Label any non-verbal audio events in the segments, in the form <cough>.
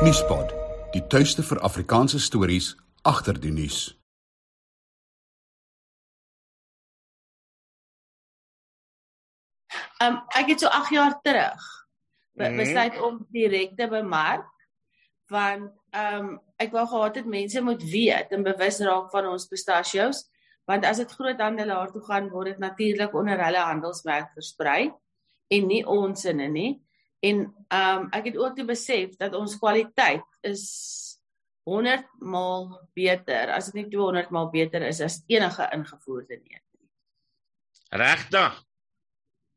Nuuspot, die tuiste vir Afrikaanse stories agter die nuus. Um ek het so 8 jaar terug be Mhm. besluit om direk te bemark want um ek wou gehad het mense moet weet en bewus raak van ons pistachios want as dit groothandelaar toe gaan word dit natuurlik onder hulle handelsmerk versprei en nie ons inne nie. En um ek het ook te besef dat ons kwaliteit is 100 maal beter as dit nie 200 maal beter is as enige ingevoerde neut. Regtig?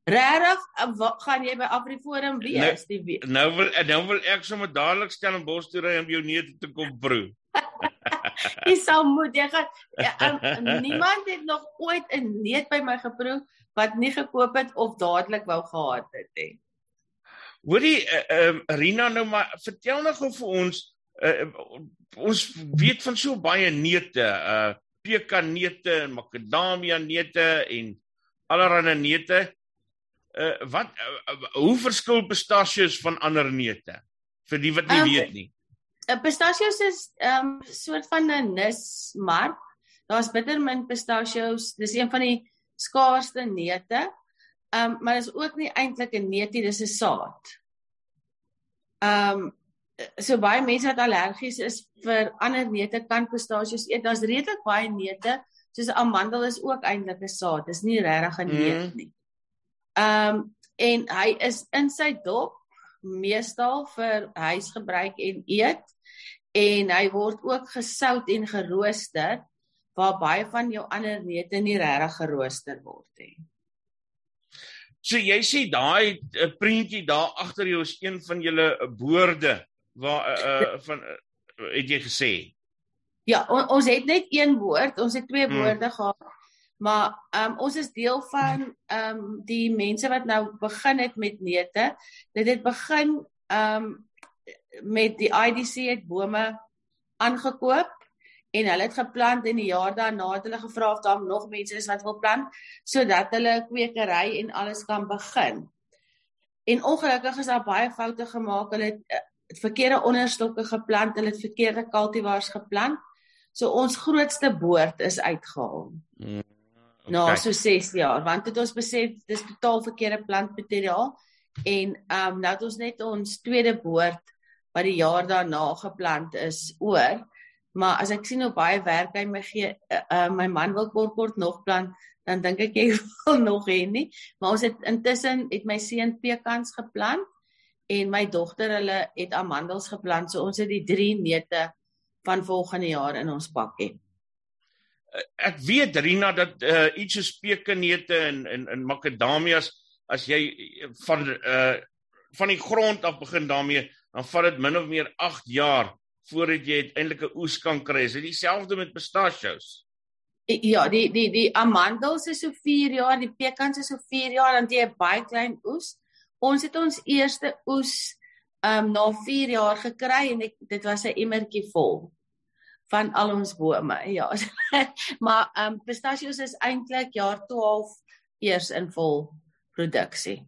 Regtig, uh, wat gaan jy by Afriforum wees die week? Nou wil nou wil ek sommer dadelik stel in Bos toe ry om jou neute te kom proe. <laughs> Jy sal moet jy gaan ja, um, <laughs> niemand het nog ooit 'n neut by my geproe wat nie gekoop het of dadelik wou gehad het nie. Hoorie, ehm uh, Rina nou maar vertel nou gou vir ons uh, ons weet van so baie neute, uh pekanneute en makadamia neute en allerlei neute. Uh wat uh, hoe verskil pistachios van ander neute? Vir die wat nie Um, weet nie. 'n Pistachios is 'n um, soort van 'n nismark. Daar's bittermint pistachios. Dis een van die skaarsste neute. Um maar dis ook nie eintlik 'n neut nie, dis 'n saad. Um so baie mense wat allergies is vir ander neute kan pistachios eet. Daar's redelik baie neute, soos amandel is ook eintlik 'n saad. Dis nie regtig 'n neut Mm. nie. Um en hy is in sy dop meestal vir huisgebruik en eet en hy word ook gesout en gerooster waar baie van jou ander neute nie regtig gerooster word nie. So jy sê daai uh, prentjie daar agter jou is een van julle boorde waar uh, uh, van uh, het jy gesê? Ja, on, ons het net een woord, ons het twee Hmm. woorde gehad. Maar um, ons is deel van um, die mense wat nou begin het met neute. Dit het begin um, met die IDC het bome aangekoop en hulle het geplant en die jaar daarna het hulle gevra of daar nog mense is wat wil plant sodat hulle kwekery en alles kan begin. En ongelukkig is daar baie foute gemaak. Hulle het, eh, het verkeerde onderstokke geplant, hulle het verkeerde cultivars geplant. So ons grootste boord is uitgehaal. Mm, Okay. Na so 6 jaar, want het ons besef dis totaal verkeerde plantmateriaal en ehm um, nou het ons net ons tweede boord wat die jaar daarna geplant is oor. Maar as ek sien hoe baie werk hy my gee, uh, uh, my man wil kort kort nog plant, dan dink ek jy <laughs> wil nog hê nie. Maar ons het intussen het my seun pekans geplant en my dogter hulle het amandels geplant. So ons het die drie neute van volgende jaar in ons bakkie. ek weet Rina dat uh, iets soos pekanneute en en en makadamias as jy van uh van die grond af begin daarmee dan vat dit min of meer 8 jaar voordat jy uiteindelik 'n oes kan kry. Is dit dieselfde met pistachios? Ja, die die die amandels is so 4 jaar, die pekans is so 4 jaar dan jy 'n baie klein oes. Ons het ons eerste oes um na 4 jaar gekry en ek, dit was 'n emmertjie vol van al ons bome. Ja. <laughs> maar um pistachios is eintlik jaar 12 eers in vol produksie.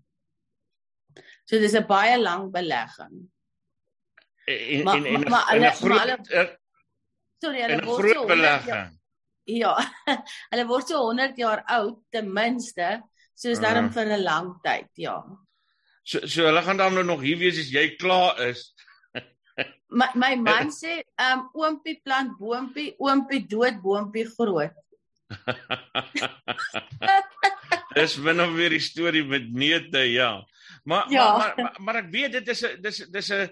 So dis 'n baie lang belegging. En Maar- en en maar- maar en hulle- groot maar hulle- eh, Sorry, hulle word so 100 jaar-. Ja, hulle word so 100 jaar oud ten minste, soos daarom Ah. vir 'n lang tyd, ja. So so hulle gaan dan nou nog hier wees as jy klaar is. <laughs> My my man sê, ehm um, oompie plant boompie, oompie dood boompie groot. <laughs> Dis min of weer die storie met neute, ja. Maar, Ja. maar maar maar maar ek weet dit is 'n dis dis 'n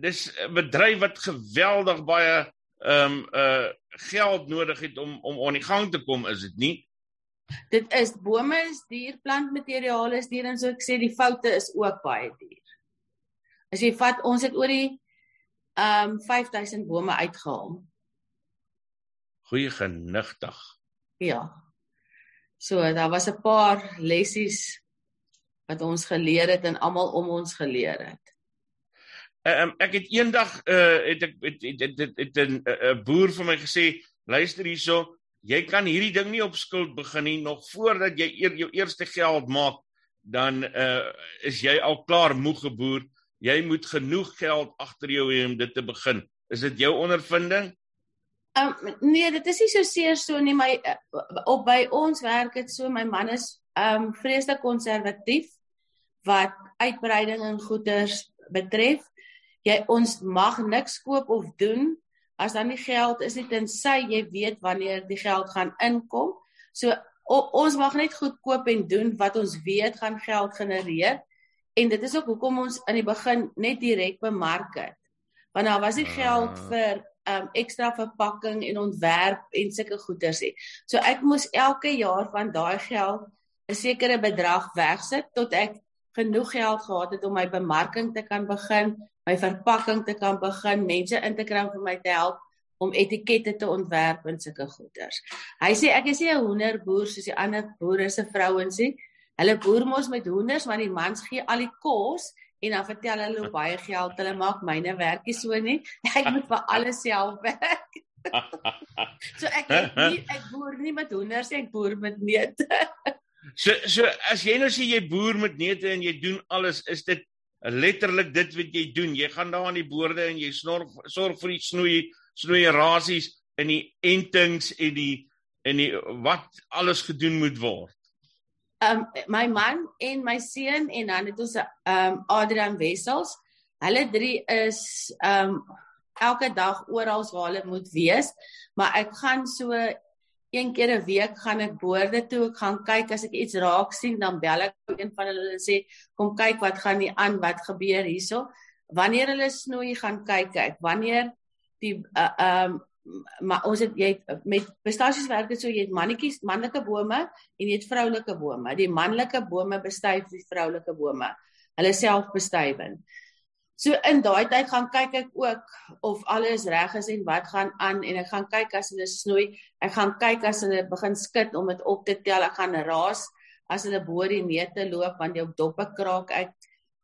dis 'n bedryf wat geweldig baie ehm um, uh geld nodig het om om aan die gang te kom, is dit nie? Dit is bome is duur, plantmateriaal is duur en so ek sê die foute is ook baie duur. As jy vat, ons het oor die ehm um, 5000 bome uitgehaal. Goeie genigtig. Ja. So daar was 'n paar lessies wat ons geleer het en almal om ons geleer het. Um, ek het eendag uh het ek het het het, het, 'n 'n boer vir my gesê, luister hierso, jy kan hierdie ding nie op skuld begin nie nog voordat jy eer, jou eerste geld maak, dan uh is jy al klaar moeg geboer jy moet genoeg geld agter jou hê om dit te begin. Is dit jou ondervinding? Um, nee, dit is nie so seer so nie, my uh, op by ons werk dit so my man is um vreeslik konservatief wat uitbreiding en goederes betref. Jy ons mag niks koop of doen as dan nie geld is nie tensy jy weet wanneer die geld gaan inkom. So o, ons mag net goed koop en doen wat ons weet gaan geld genereer. En dit is ook hoekom ons in die begin net direk bemark het. Want daar was nie geld ah. vir um ekstra verpakking en ontwerp en sulke goederes nie. So ek moes elke jaar van daai geld 'n sekere bedrag wegsit tot ek genoeg geld gehad het om my bemarking te kan begin, my verpakking te kan begin, mense in te kry om vir my te help om etikette te ontwerp en sulke goederes. Hy sê ek is nie 'n hoenderboer soos die ander boere se vrouens nie. Hulle boer mos met hoenders, maar die mans gee al die kos en dan vertel hulle hoe baie geld hulle maak. Myne werk nie so nie. <laughs> Ek moet vir alles self werk. <laughs> so ek nie, ek boer nie met hoenders, ek boer met neute. <laughs> so so as jy nou sê jy boer met neute en jy doen alles, is dit letterlik dit wat jy doen. Jy gaan daar aan die boorde en jy snor sorg vir die snoei snoei rasies in die entings en die en die wat alles gedoen moet word um my man en my seun en dan het ons um Adrian Wessels. Hulle drie is um elke dag oral waar hulle moet wees, maar ek gaan so een keer 'n week gaan ek boorde toe, ek gaan kyk as ek iets raak sien, dan bel ek een van hulle en sê kom kyk wat gaan nie aan, wat gebeur hierso. Wanneer hulle snoei gaan kyk ek, wanneer die uh, um maar ons het jy met pistasies werk dit so jy het mannetjies manlike bome en jy het vroulike bome. Die manlike bome bestuif die vroulike bome. Hulle self bestuiwing. So in daai tyd gaan kyk ek ook of alles reg is en wat gaan aan en ek gaan kyk as hulle snoei. Ek gaan kyk as hulle begin skud om dit op te tel. Ek gaan raas as hulle bo die neute loop want jou doppe kraak. Ek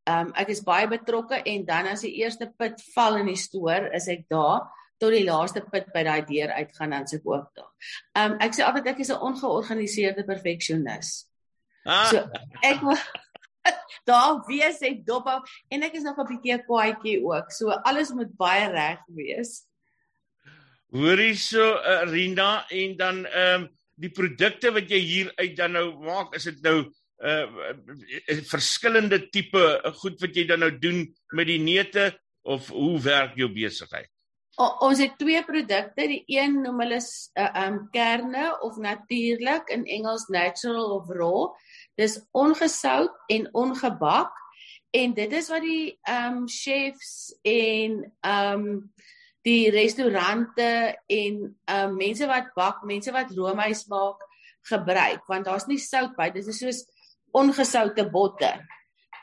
um, ek is baie betrokke en dan as die eerste put val in die stoor, is ek daar tot die laaste put by daai deur uitgaan dan se ek oop daar. Um ek sê altyd ek is 'n ongeorganiseerde perfeksionis. Ah. So ek <laughs> daar wees ek dop af en ek is nog 'n bietjie kwaadjie ook. So alles moet baie reg wees. Hoorie so uh, Rina en dan ehm um, die produkte wat jy hier uit dan nou maak, is dit nou uh verskillende tipe goed wat jy dan nou doen met die neute of hoe werk jou besigheid? O, ons het twee produkte, die een noem hulle uh, um kerne of natuurlik in Engels natural of raw. Dis ongesout en ongebak en dit is wat die um chefs en um die restaurante en um mense wat bak, mense wat roomys maak gebruik want daar's nie sout by. Dit is soos ongesoute botter.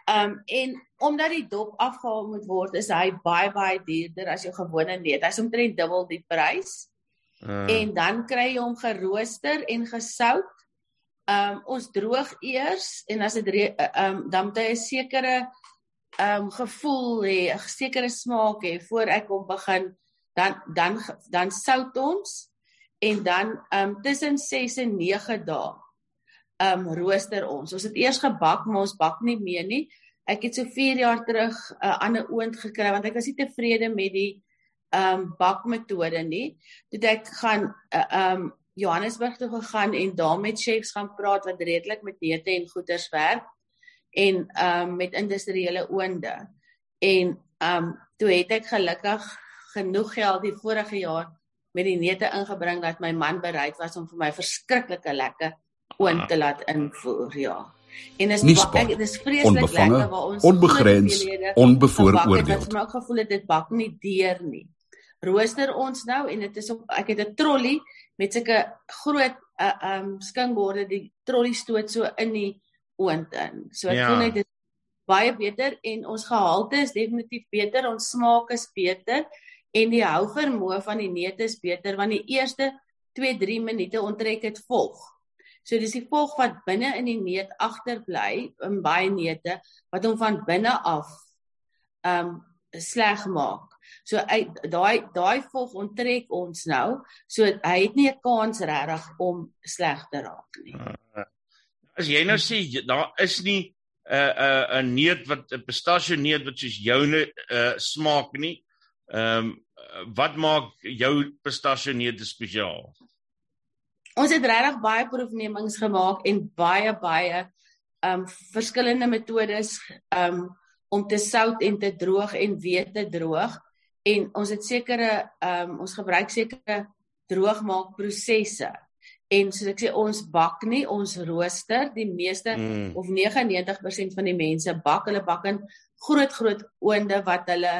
Um en omdat die dop afgehaal moet word, is hy baie baie duurder as jou gewone neut. Hy's omtrent dubbel die prys. Uh. En dan kry jy hom gerooster en gesout. Um ons droog eers en as dit um dan moet hy 'n sekere um gevoel hê, 'n sekere smaak hê voor ek hom begin dan dan dan sout ons en dan um tussen 6 en 9 dae um rooster ons. Ons het eers gebak, maar ons bak nie meer nie. Ek het so 4 jaar terug 'n uh, ander oond gekry want ek was nie tevrede met die um bakmetode nie. Toe ek gaan uh, um Johannesburg toe gegaan en daar met chefs gaan praat wat redelik met neute en goeders werk en um met industriële oonde. En um toe het ek gelukkig genoeg geld die vorige jaar met die neute ingebring dat my man bereid was om vir my verskriklike lekker oond te laat invoer, ja. En is ek dis vreeslik lekker waar ons onbegrens onbevooroordeel. Ek het ook gevoel dit bak nie deur nie. Rooster ons nou en dit is op ek het 'n trolly met sulke groot uh, um skinkborde die trolly stoot so in die oond in. So ek ja. voel net dit baie beter en ons gehalte is definitief beter, ons smaak is beter en die hou vermoë van die neute is beter want die eerste 2-3 minute onttrek dit volg. So dis die volg wat binne in die neut agterbly in baie neute wat hom van binne af um sleg maak. So daai daai volg onttrek ons nou. So hy het nie 'n kans regtig om sleg te raak nie. As jy nou sê daar is nie 'n 'n 'n neut wat 'n pistasie neut wat soos joune uh smaak nie. Ehm um, wat maak jou pistasie neut spesiaal? Ons het regtig baie proefnemings gemaak en baie baie um verskillende metodes um om te sout en te droog en weer te droog en ons het sekere um ons gebruik sekere droogmaakprosesse En soos ek sê ons bak nie, ons rooster, die meeste mm. of 99% van die mense bak, hulle bak in groot groot oonde wat hulle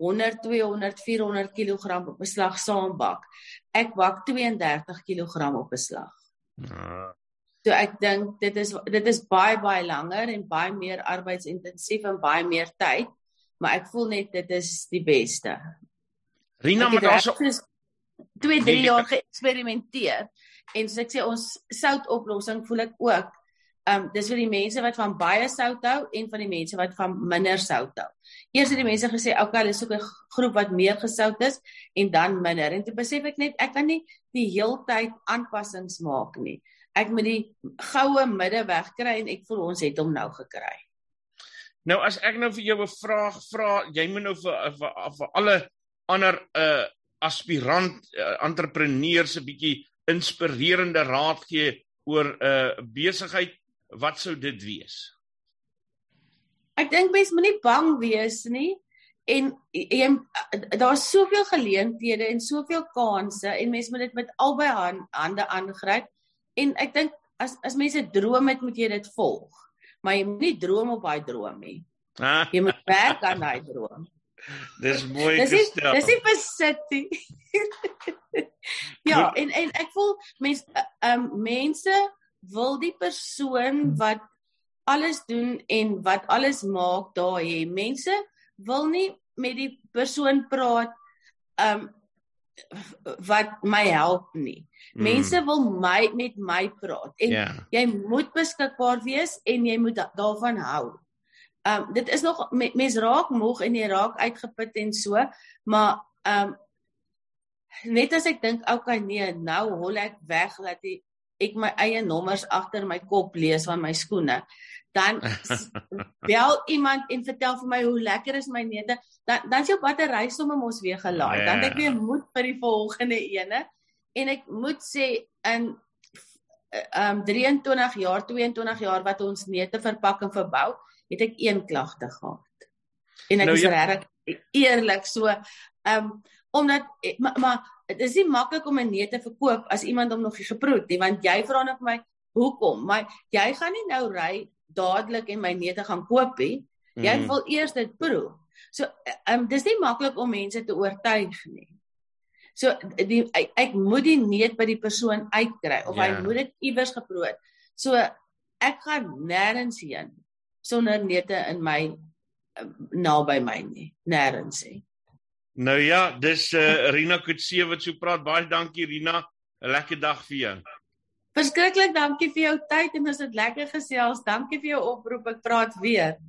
100, 200, 400 kg op beslag saam bak. Ek bak 32 kg op beslag. Ja. So ek dink dit is dit is baie baie langer en baie meer arbeidsintensief en baie meer tyd, maar ek voel net dit is die beste. Rina, maar daar's 2, 3 jaar geëksperimenteer en soos ek sê ons soutoplossing voel ek ook um dis vir die mense wat van baie sout hou en van die mense wat van minder sout hou. Eers het die mense gesê okay, hulle soek 'n groep wat meer gesout is en dan minder. En toe besef ek net ek kan nie die heeltyd aanpassings maak nie. Ek moet die goue middeweg kry en ek voel ons het hom nou gekry. Nou as ek nou vir jou 'n vraag vra, jy moet nou vir vir, vir alle ander uh aspirant uh, entrepreneurs 'n bietjie inspirerende raad gee oor 'n uh, besigheid, wat sou dit wees? Ek dink mens moenie bang wees nie en jy daar's soveel geleenthede en soveel kansse en mens moet dit met albei hande aangryp en ek dink as as mense droom het moet jy dit volg maar jy moet nie droom op daai droom nie ah. jy moet werk aan daai droom <laughs> Dis mooi gestel. Dis nie besit nie. <laughs> ja, en en ek voel mense ehm um, mense wil die persoon wat alles doen en wat alles maak daar hê. Mense wil nie met die persoon praat ehm um, wat my help nie. Mm. Mense wil my met my praat en yeah. Ja. jy moet beskikbaar wees en jy moet daarvan hou. Um, dit is nog mens raak moeg en jy raak uitgeput en so, maar um, net as ek dink okay nee, nou hol ek weg dat ek, ek my eie nommers agter my kop lees van my skoene, dan <laughs> bel iemand en vertel vir my hoe lekker is my neute, dan dan is jou battery sommer mos weer gelaai. Dan ek weer moed vir die volgende ene en ek moet sê in ehm um, 23 jaar, 22 jaar wat ons neute verpak en verbou, het ek een klagte gehad. En ek nou, is ja. regtig eerlik so um, omdat maar, maar dit is nie maklik om 'n neut te verkoop as iemand hom nog nie geproe het nie want jy vra net vir my hoekom maar jy gaan nie nou ry dadelik en my neute gaan koop nie jy mm. wil eers dit proe so um, dis nie maklik om mense te oortuig nie so die ek, ek moet die neut by die persoon uitkry of yeah. hy ja. moet dit iewers geproe het so ek gaan nêrens heen sonder neute in my uh, naby my nie nêrens nie nou ja dis uh, Rina Kutse wat so praat. Baie dankie Rina. 'n lekker dag vir jou. Verskriklik dankie vir jou tyd en ons het lekker gesels. Dankie vir jou oproep. Ek praat weer